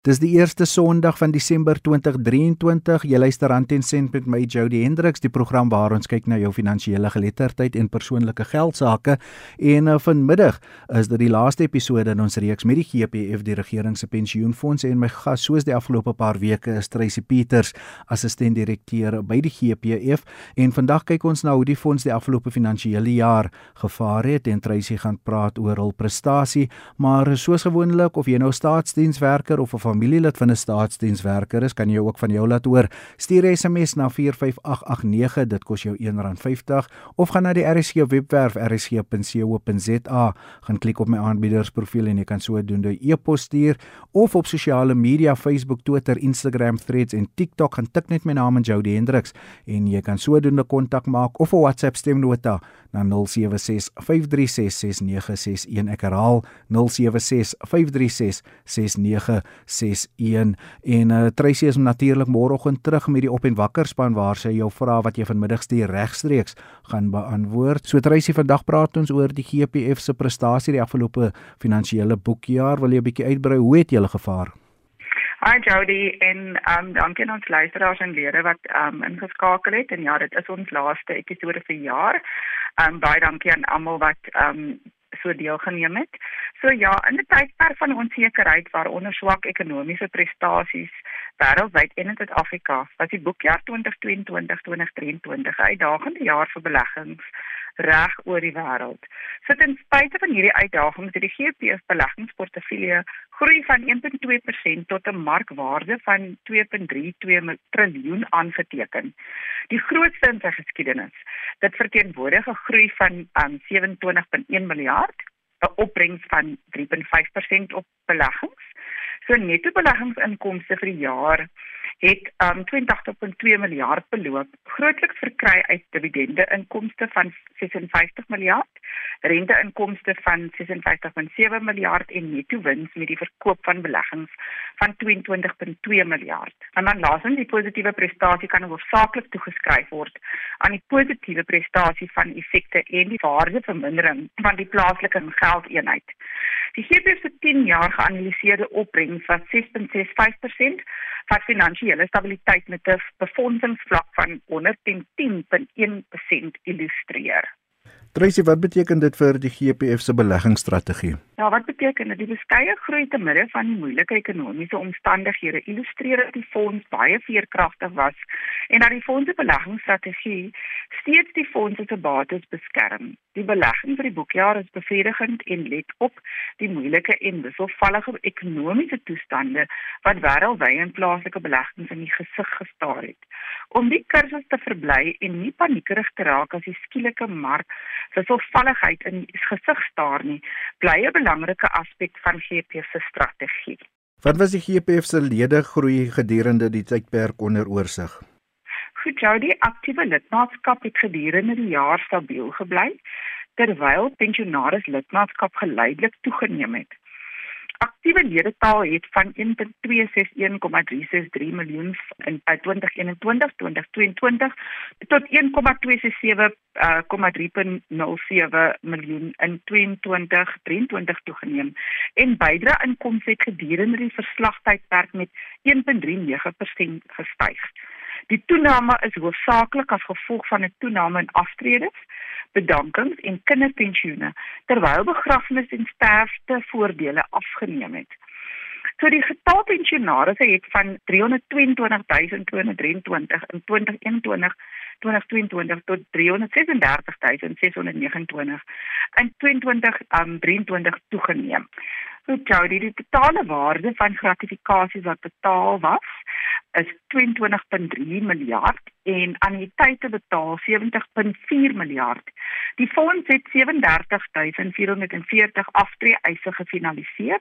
Dis die eerste Sondag van Desember 2023. Jy luister aan Ten Cent met my Jody Hendriks, die program waar ons kyk na jou finansiële geletterdheid en persoonlike geldsaake. En uh, vanmiddag is dit die laaste episode in ons reeks met die GPF, die regering se pensioenfonds en my gas soos die afgelope paar weke is Tracy Peters, assistent-direkteur by die GPF. En vandag kyk ons na hoe die fonds die afgelope finansiële jaar gevaar het en Tracy gaan praat oor hul prestasie, maar soos gewoonlik of jy nou staatsdienswerker of 'n familielid van 'n staatsdienswerker is, kan jy ook van jou laat hoor. Stuur SMS na 45889, dit kos jou R1.50 of gaan na die RSG webwerf rsg.co.za, gaan klik op my aanbiedersprofiel en jy kan so doen deur e-pos stuur of op sosiale media Facebook, Twitter, Instagram, Threads en TikTok gaan tik net my naam en Jody Hendriks en jy kan so doen 'n kontak maak of 'n WhatsApp stemnota na 0765366961 ek herhaal 0765366961 61 en uh, Tracy is natuurlik môreoggend terug met die op en wakker span waar sy jou vra wat jy vanmiddag stuur regstreeks gaan beantwoord. So Tracy vandag praat ons oor die GPF se prestasie die afgelope finansiële boekjaar. Wil jy 'n bietjie uitbrei hoe het julle gevaar? Hi Jody en ehm um, dankie aan ons luisteraars en lede wat ehm um, ingeskakel het en ja, dit is ons laaste episode vir jaar. Ehm um, baie dankie aan almal wat ehm um, so deelgeneem het. So ja, in 'n tydperk van onsekerheid waaronder swak ekonomiese prestasies wêreldwyd en in Suid-Afrika, was die boekjaar 2022-2023 'n uitdagende jaar vir beleggings reg oor die wêreld. So ten spyte van hierdie uitdagings het die GPF beleggingsportefeulje groei van 1.2% tot 'n markwaarde van 2.32 triljoen aangeteken. Die grootste in sy geskiedenis. Dit verteenwoordig 'n groei van um, 27.1 miljard, 'n opbrengs van 3.5% op beleggings. So netto beleggingsinkomste vir die jaar het um 82.2 miljard beloop, grootliks verkry uit dividende inkomste van 56 miljard, rente inkomste van 56.7 miljard en netto wins met die verkoop van beleggings van 22.2 miljard. En dan laasens die positiewe prestasie kan hoofsaaklik toegeskryf word aan die positiewe prestasie van effekte en die waardevermindering van die plaaslike geldeenheid. Die GBS se 10 jaar geanalyseerde opbrengs was 6.65% wat finansiële stabiliteit met 'n befondsingsvlak van onder 10.1% illustreer. Tracy, wat beteken dit vir die GPF se beleggingsstrategie? Ja, wat beteken dit? Die beskeie groei te midde van die moeilike ekonomiese omstandighede illustreer dat die fonds baie veerkragtig was en dat die fonds se beleggingsstrategie steeds die fonds se bates beskerm. Die belegging vir die boekjaar is bevredigend en let op die moeilike en wisselvallige ekonomiese toestande wat wêreldwyd in plaaslike beleggings in die gesig gestaar het. Om die kursus te verbly en nie paniekerig te raak as die skielike mark wisselvalligheid in gesig staar nie, bly 'n belangrike aspek van GPF se strategie. Wat was die GPF se lede groei gedurende die tydperk onder oorsig? Goed, jou die aktiewe lidmaatskap het gedurende die jaar stabiel gebly terwyl pensionaris lidmaatskap geleidelik toegeneem het aktiewe ledetaal het van 1.261,363 miljoen in 2021 2022 tot 1.267,307 miljoen in 2023 toegeneem en bydra inkomste het gedurende die verslagtydperk met 1.39% gestyg. Die toename is hoofsaaklik as gevolg van 'n toename in aftredes bedankings en kinderpensioene terwyl begrafnis en sterfte voordele afgeneem het. So die getal pensionaarsse het van 322223 in 2021 2022 tot 336629 in 2023 um, toegeneem. So Jody, die totale waarde van gratifikasies wat betaal was is 22.3 miljard en annuïteite betaal 70.4 miljard. Die fonds het 37440 aftreë eise gefinaliseer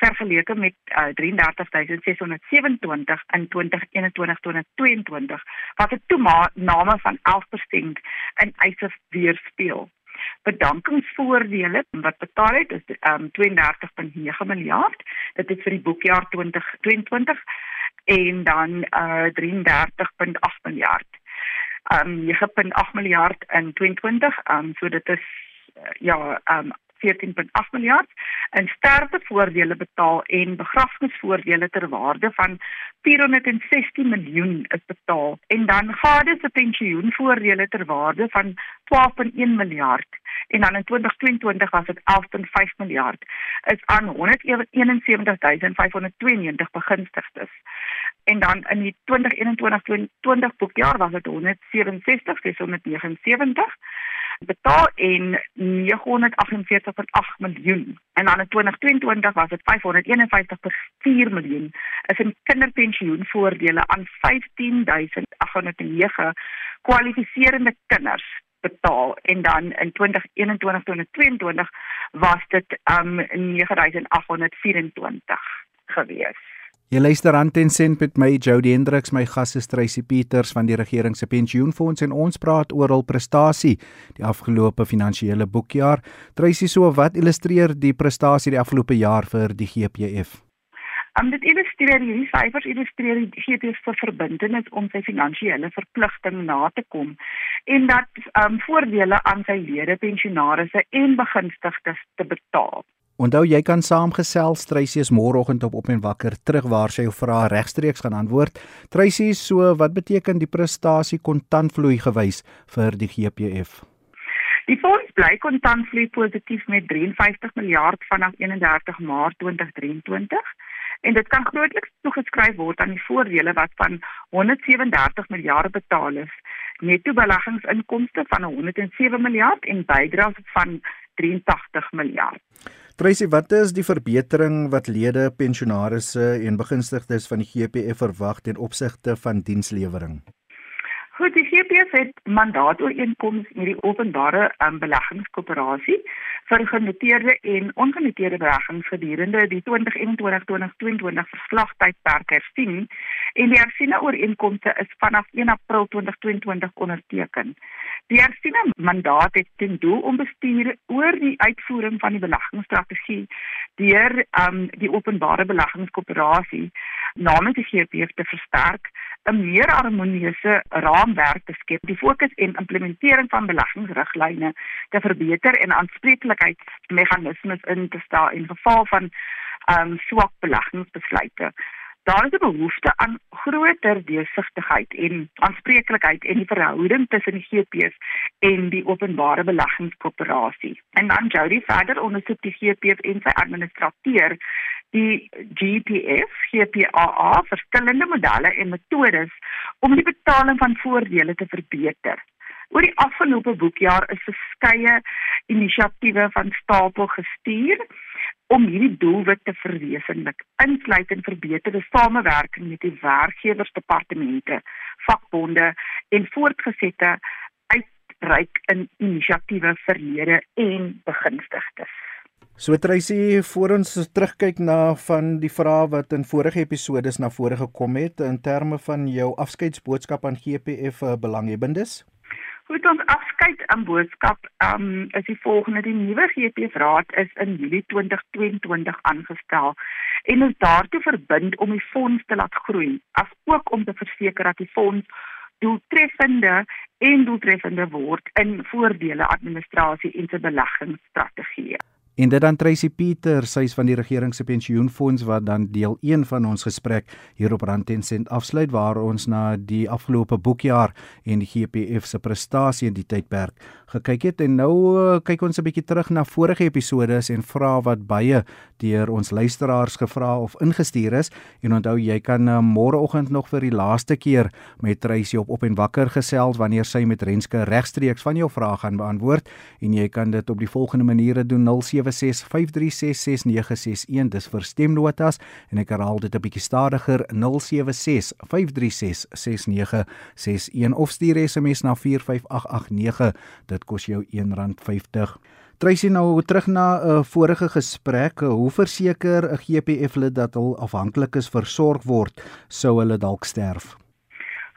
vergeleke met uh, 33627 in 2021-2022 wat 'n toename van 11% in eise weerspieël. Bedankingsvoordele wat betaal het is um, 32.9 miljard. Dit is vir die boekjaar 2022 en dan uh 33.8 miljard. Um 9.8 miljard in 2020. Um so dit is uh, ja, um 14.8 miljard in sterftevoordele betaal en begrafnisvoordele ter waarde van 460 miljoen is betaal. En dan gade se pensioenvoordele ter waarde van 12.1 miljard. En dan in 2022 was dit 11.5 miljard. Is aan 171592 begunstigdes. En dan in die 2021-2020 boekjaar was dit 167679 betaal en 948,8 miljoen. En dan in 2022 was dit 551,4 miljoen. Is 'n kinderpensioenvoordele aan 15809 kwalifiserende kinders betaal en dan in 2021 2022 was dit um 9824 gewees. Jy luister aan ten sent met my Jody Hendriks, my gas is Tracy Peters van die regering se pensioenfonds en ons praat oor hul prestasie die afgelope finansiële boekjaar. Tracy, so wat illustreer die prestasie die afgelope jaar vir die GPF? Om dit illustreer hierdie syfers illustreer die GPF se verbintenis om sy finansiële verpligting na te kom en dat um voordele aan sy lede, pensionaarsse en begunstigdes te betaal. Onthou jy kan saamgesels Tracy is môreoggend op op en wakker terug waar sy jou vrae regstreeks gaan antwoord. Tracy, so wat beteken die prestasie kontantvloei gewys vir die GPF? Die fonds bly kontantvloei positief met 53 miljard vanaf 31 Maart 2023 en dit kan grootliks toegeskryf word aan die voordele wat van 137 miljard betaal is netto beleggingsinkomste van 107 miljard en bydraes van 83 miljard. Tracy, wat is die verbetering wat lede, pensionaarsse en begunstigdes van die GPF verwag ten opsigte van dienslewering? Goed, die GPF het mandaatooreenkomste met die openbare um, beleggingskoöperasie vir genoteerde en ongenoteerde beleggings gedurende die 2021-2022 verslagtydperk hersien en die hersiene ooreenkomste is vanaf 1 April 2022 onderteken. Die hersiene mandaat het ten doel om bestuur oor die uitvoering van die beleggingsstrategie deur um, die openbare beleggingskoöperasie namens die GPF te versterk, 'n meer harmonieuse raamwerk te skep, die fokus en implementering van beleggingsriglyne te verbeter en aanspreeklikheidsmeganismes in te stel in geval van um, swak beleggingsbesluite daar is 'n behoefte aan groter deursigtigheid en aanspreeklikheid en die verhouding tussen die GP's en die openbare beleggingskoöperasie. En dan Jody verder ondersoek die GP's en sy administrateur die GPF, GPAA, verskillende modelle en metodes om die betaling van voordele te verbeter. Oor die afgelope boekjaar is verskeie inisiatiewe van stapel gestuur om hierdie doelwit te verwesenlik, insluitend verbeterde samewerking met die werkgewersdepartemente, vakbonde en voortgesette uitreik in inisiatiewe vir lede en begunstigdes. So Tracy, voor ons terugkyk na van die vrae wat in vorige episode na vore gekom het in terme van jou afskeidsboodskap aan GPF eh, belanghebbendes. Goed ons afskeid aan boodskap um, is die volgende die nuwe GPF raad is in Julie 2022 aangestel en is daartoe verbind om die fonds te laat groei asook om te verseker dat die fonds doeltreffende en doeltreffende word in voordele administrasie en se beleggingsstrategieë. En dit dan Tracy Pieter, sy's van die regering se pensioenfonds wat dan deel 1 van ons gesprek hier op Rand 10 sent afsluit waar ons na die afgelope boekjaar en die GPF se prestasie in die tydperk gekyk het. En nou uh, kyk ons 'n bietjie terug na vorige episode en vra wat baie deur ons luisteraars gevra of ingestuur is. En onthou jy kan uh, môreoggend nog vir die laaste keer met Tracy op op en wakker gesels wanneer sy met Renske regstreeks van jou vrae gaan beantwoord. En jy kan dit op die volgende maniere doen 0765366961. Dis vir stemnotas en ek herhaal dit 'n bietjie stadiger 0765366961 of stuur SMS na 45889 dit kos jou R1.50 Tracy nou terug na 'n uh, vorige gesprek hoe verseker 'n GPF lid dat hul afhanklikes versorg word sou hulle dalk sterf?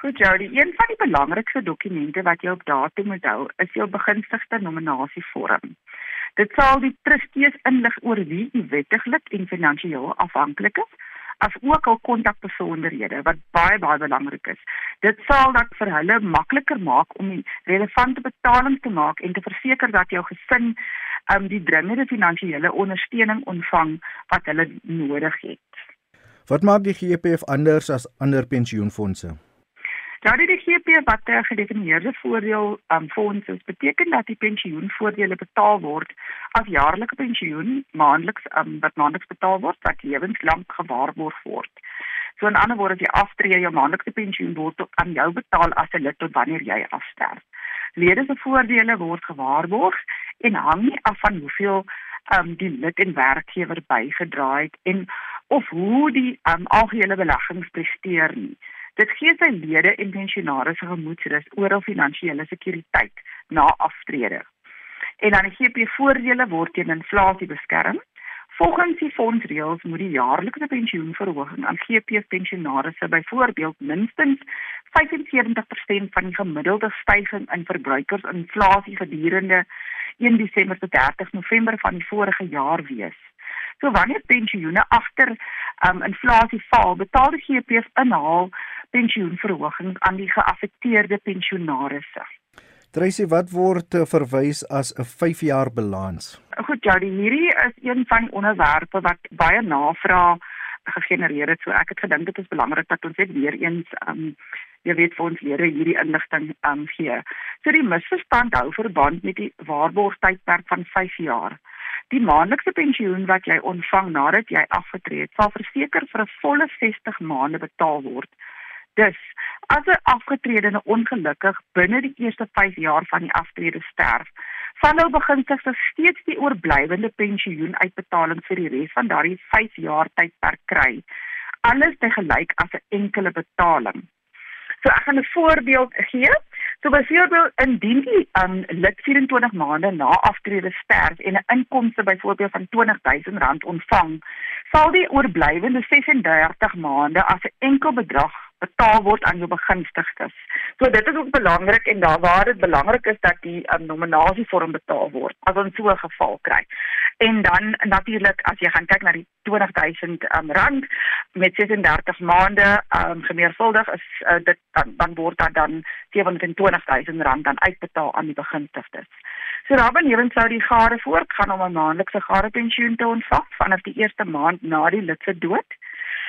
Goed Jody, een van die belangrikste dokumente wat jy op datum moet hou, is jou begunstigde nominasievorm. Dit sal die trustees inlig oor wie u wettiglik en finansiëel afhanklik is, as ook hul kontakbesonderhede wat baie baie belangrik is. Dit sal dit vir hulle makliker maak om relevante betalings te maak en te verseker dat jou gesin um, die dringende finansiële ondersteuning ontvang wat hulle nodig het. Wat maak die GPF anders as ander pensioenfonde? Ja, die GP wat 'n gedefinieerde voordeel aan um, fondse beteken dat die pensioenvoordele betaal word as jaarlikse pensioen, maandeliks um, wat maandeliks betaal word wat lewenslank gewaarborg word. So in ander woorde, as jy aftree, jou maandelikse pensioen word aan jou betaal as 'n lid tot wanneer jy afsterf. Lede se voordele word gewaarborg en hang nie af van hoeveel um, die lid en werkgewer bygedra het en of hoe die um, algehele beleggings presteer nie. Dit gee sy lede en pensionaars 'n gemoedsrus oor hul finansiële sekuriteit na aftrede. En dan die GP voordele word teen inflasie beskerm. Volgens die fondsreëls moet die jaarlikse pensioenverhoging aan GP pensionaars byvoorbeeld minstens 75% van die gemiddelde stygings in verbruikersinflasie gedurende 1 Desember tot 30 November van die vorige jaar wees. So wanneer pensioene agter um, inflasie val, betaal die GP inhaal pensioenverhoging aan die geaffekteerde pensionaarsse. Tracy, wat word eh, verwys as 'n 5-jaar balans? Goed, ja, hierdie is een van onderwerpe wat baie navraag gegenereer het. So ek het gedink dit is belangrik dat ons net weer eens um jy weet vir ons lede hierdie inligting um gee. So die misverstand hou verband met die waarborgtydperk van 5 jaar. Die maandelikse pensioen wat jy ontvang nadat jy afgetree het, sal verseker vir 'n volle 60 maande betaal word. Dus as 'n afgetredene ongelukkig binne die eerste 5 jaar van die aftrede sterf, sal nou begunstigdes steeds die oorblywende pensioenuitbetaling vir die res van daardie 5 jaar tydperk kry. Alles te gelyk as 'n enkele betaling. So ek gaan 'n voorbeeld gee. So byvoorbeeld indien die um, lid 24 maande na aftrede sterf en 'n inkomste byvoorbeeld van R20000 ontvang, sal die oorblywende 36 maande as 'n enkel bedrag betaal word aan jou begunstigdes. So dit is ook belangrik en daar waar dit belangrik is dat die um, nominasievorm betaal word as ons so 'n geval kry. En dan natuurlik as jy gaan kyk na die 20000 um, rand met 36 maande um, gemeervuldig is uh, dit dan, dan word dat dan 720000 rand dan uitbetaal aan die begunstigdes. So daarbenewens sou die gade voortgaan om 'n maandelikse gade pensioen te ontvang vanaf die eerste maand na die lid se dood.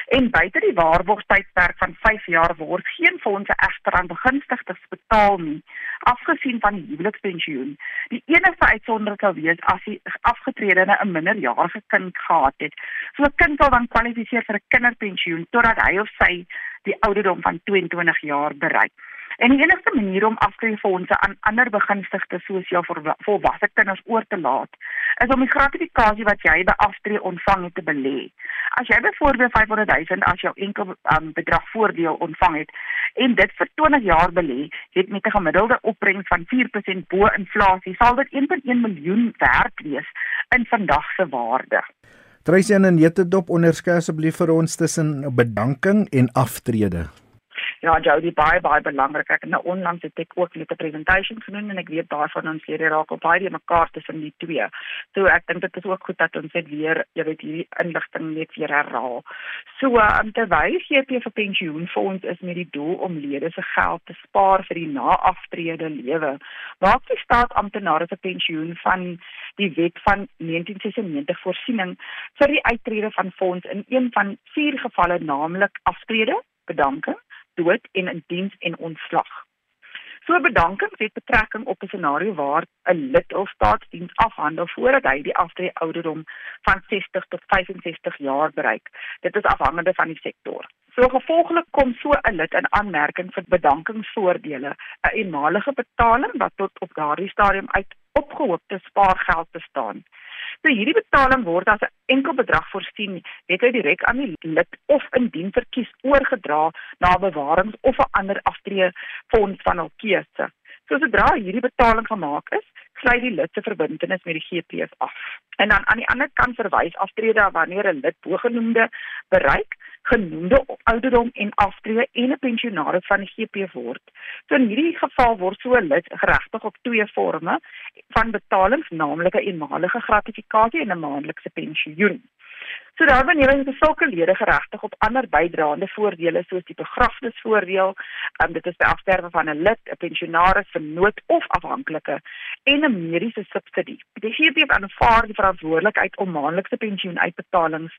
En buite die waarborgtydperk van 5 jaar word geen fondse egter aan begunstigdes betaal nie, afgesien van die huwelikspensioen. Die enigste uitsondering sou wees as die afgetredene 'n minderjarige kind gehad het. So 'n kind sal dan kwalifiseer vir 'n kinderpensioen totdat hy of sy die ouderdom van 22 jaar bereik. En die enigste manier om afskryfondse aan ander begunstigdes soos jou volwasse kinders oor te laat, is om die gratifikasie wat jy by aftree ontvang het te belê. As jy byvoorbeeld 500 000 as jou enkel um, bedrag voordeel ontvang het en dit vir 20 jaar belê, het met 'n gemiddelde opbrengs van 4% bo inflasie, sal dit 1.1 miljoen werd wees in vandag se waarde. Tracy en Nete dop onderskei asseblief vir ons tussen bedanking en aftrede. Ja, Jody baie baie belangrik. Ek het nou onlangs het ek ook net 'n presentasie genoem en ek weet daarvan ons lede raak op baie mekaar tussen die twee. So ek dink dit is ook goed dat ons net weer, jy weet, hierdie inligting net weer herhaal. So, um, terwyl GP vir pensioenfonds is met die doel om lede se geld te spaar vir die na-aftrede lewe, maak die staat amptenare se pensioen van die wet van 1996 voorsiening vir die uittrede van fonds in een van vier gevalle, naamlik aftrede, bedanking dood en in diens en ontslag. So bedanking het betrekking op 'n scenario waar 'n lid of staatsdiens afhandel voordat hy die aftrede ouderdom van 60 tot 65 jaar bereik. Dit is afhangende van die sektor. So gevolglik kom so 'n lid in aanmerking vir bedankingsvoordele, 'n eenmalige betaling wat tot op daardie stadium uit opgehoopte spaargeld bestaan. So hierdie betaling word as 'n enkel bedrag voorsien, net uit direk aan die lid of indien verkies oorgedra na bewarings of 'n ander aftreefonds van hul keuse. So sodra hierdie betaling gemaak is, sluit die lid se verbintenis met die GPF af. En dan aan die ander kant verwys aftrede wanneer 'n lid bogenoemde bereik genoemde ouderdom en aftrede en 'n pensionaris van die GP word. So in hierdie geval word so lid geregtig op twee forme van betalings, naamlik 'n eenmalige gratifikasie en 'n maandelikse pensioen. So daar benewens is sulke lede geregtig op ander bydraende voordele soos die begrafnisvoordeel, um, dit is by afsterwe van 'n lid, 'n pensionaris, vernoot of afhanklike en 'n mediese subsidie. Die GPF aanvaar die verantwoordelikheid om maandelikse pensioenuitbetalings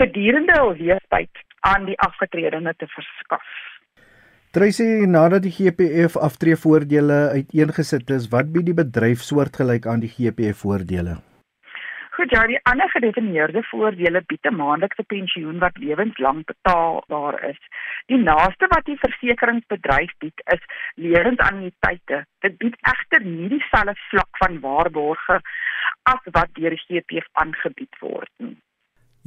gedurende hul leeftyd aan die afgetredene te verskaf. Tracy, nadat die GPF aftreevoordele uiteengesit is, wat bied die bedryf soortgelyk aan die GPF voordele? Goed, ja, die ander gedefinieerde voordele bied 'n maandelikse pensioen wat lewenslank betaalbaar is. Die naaste wat die versekeringsbedryf bied, is lewensannuïteite. Dit bied egter nie dieselfde vlak van waarborge as wat deur die GPF aangebied word nie.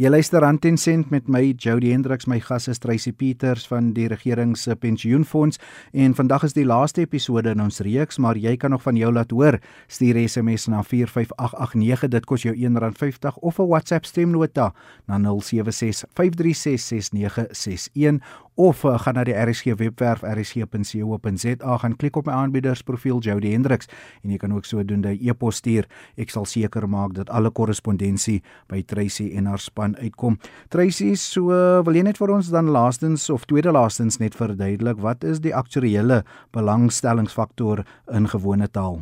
Jy luister aan ten sent met my Jody Hendriks, my gas is Tracy Peters van die regering se pensioenfonds en vandag is die laaste episode in ons reeks, maar jy kan nog van jou laat hoor. Stuur SMS na 45889, dit kos jou R1.50 of 'n WhatsApp stemnota na 0765366961 of uh, gaan na die RSG webwerf rsg.co.za gaan klik op my aanbiedersprofiel Jody Hendriks en jy kan ook so doen dat e-pos stuur. Ek sal seker maak dat alle korrespondensie by Tracy en haar span uitkom. Tracy, so wil jy net vir ons dan laastens of tweede laastens net verduidelik wat is die aktuariële belangstellingsfaktor in gewone taal?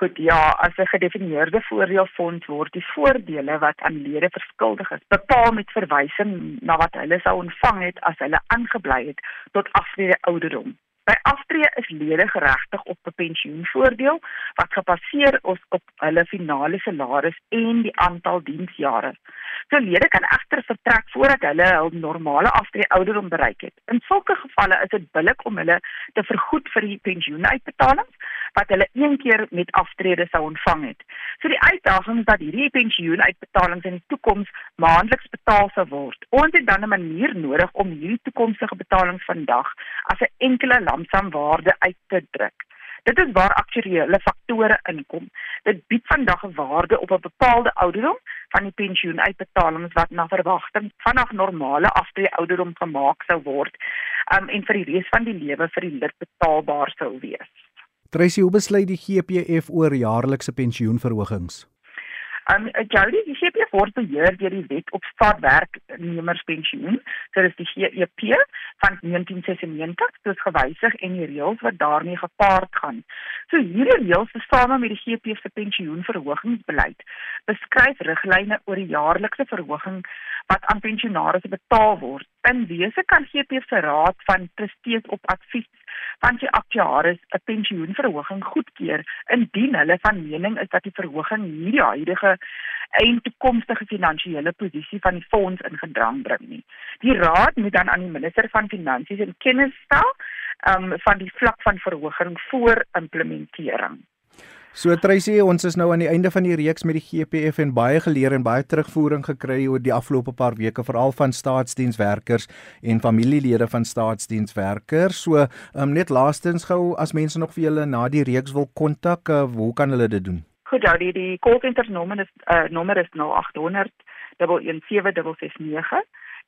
Goed, ja, as 'n gedefinieerde voordeelfonds word die voordele wat aan lede verskuldig is, bepaal met verwysing na wat hulle sou ontvang het as hulle aangebly het tot aftrede ouderdom. By aftrede is lede geregtig op 'n pensioenvoordeel wat gebaseer is op hulle finale salaris en die aantal diensjare. So lede kan egter vertrek voordat hulle hul normale aftrede ouderdom bereik het. In sulke gevalle is dit billik om hulle te vergoed vir die pensioenuitbetalings wat hulle een keer met aftrede sou ontvang het. So die uitdaging is dat hierdie pensioenuitbetalings in die toekoms maandeliks betaal sal word. Ons het dan 'n manier nodig om hierdie toekomstige betalings vandag as 'n enkele lamsam waarde uit te druk. Dit is waar aktuariële faktore inkom. Dit bied vandag 'n waarde op 'n bepaalde ouderdom van die pensioenuitbetalings wat na verwagting vanaf normale aftrede ouderdom gemaak sou word um, en vir die res van die lewe vir die lid betaalbaar sou wees. Tracy, hoe besluit die GPF oor jaarlikse pensioenverhogings? Um Jody, die GPF word beheer deur die Wet op Staatswerknemerspensioen, so dis die GEP van 1996, dis gewysig en die reëls wat daarmee gepaard gaan. So hierdie reëls bestaan met die GPF se pensioenverhogingsbeleid. Beskryf riglyne oor die jaarlikse verhoging wat aan pensionaars betaal word. In wese kan GPF se raad van trustees op advies van die aktuaris 'n pensioenverhoging goedkeur indien hulle van mening is dat die verhoging nie die huidige en toekomstige finansiële posisie van die fonds in gedrang bring nie. Die raad moet dan aan die minister van finansies in kennis stel um van die vlak van verhoging voor implementering. So Tracy, ons is nou aan die einde van die reeks met die GPF en baie geleer en baie terugvoering gekry oor die afgelope paar weke veral van staatsdienswerkers en familielede van staatsdienswerkers. So, um, net laastens gou as mense nog vir julle na die reeks wil kontak, uh, hoe kan hulle dit doen? Goed, ja, die die call center nommer is uh, nommer is 0800 11769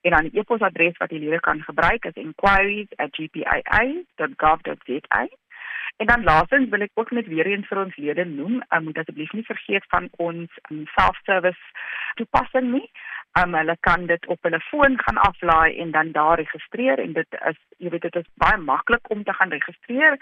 en dan die e-posadres wat die lede kan gebruik is inquiries@gpia.gov.za. En dan laasens wil ek ook net weer eens vir ons lede noem, um, moet asseblief nie vergeet van ons um, self-service toepassing nie. Um, hulle kan dit op hulle foon gaan aflaai en dan daar registreer en dit is jy weet dit is baie maklik om te gaan registreer.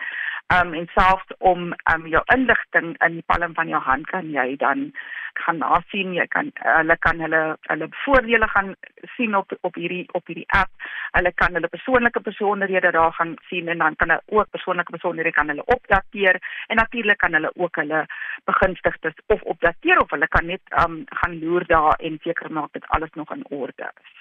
Um en selfs om um jou inligting in die palm van jou hand kan jy dan gaan nasien. Jy kan hulle kan hulle hulle voordele gaan sien op op hierdie op hierdie app. Hulle kan hulle persoonlike besonderhede daar gaan sien en dan kan hulle ook persoonlike besonderhede kan hulle opdateer en natuurlik kan hulle ook hulle begunstigdes of opdateer of hulle kan net um gaan loer daar en seker maak dat alles nog in orde is.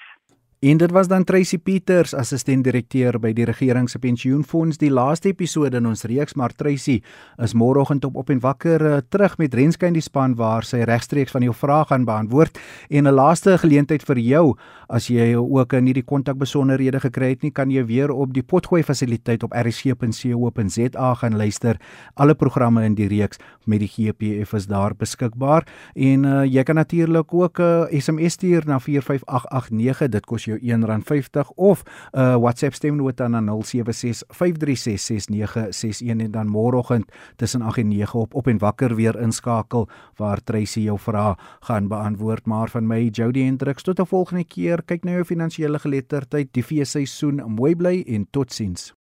En dit was dan Tracy Peters, assistent-direkteur by die regering se pensioenfonds, die laaste episode in ons reeks, maar Tracy is môreoggend op op en wakker uh, terug met Renske in die span waar sy regstreeks van jou vrae gaan beantwoord. En 'n laaste geleentheid vir jou as jy ook nie die kontakbesonderhede gekry het nie, kan jy weer op die potgooi fasiliteit op rsg.co.za gaan luister. Alle programme in die reeks met die GPF is daar beskikbaar. En uh, jy kan natuurlik ook 'n uh, SMS stuur na 45889 dit kos jou R1.50 of 'n uh, WhatsApp stemnota na 0765366961 en dan môreoggend tussen 8 en 9 op op en wakker weer inskakel waar Tracy jou vrae gaan beantwoord. Maar van my Jody Hendriks tot 'n volgende keer. Kyk na jou finansiële geletterdheid. Die feesseisoen mooi bly en totsiens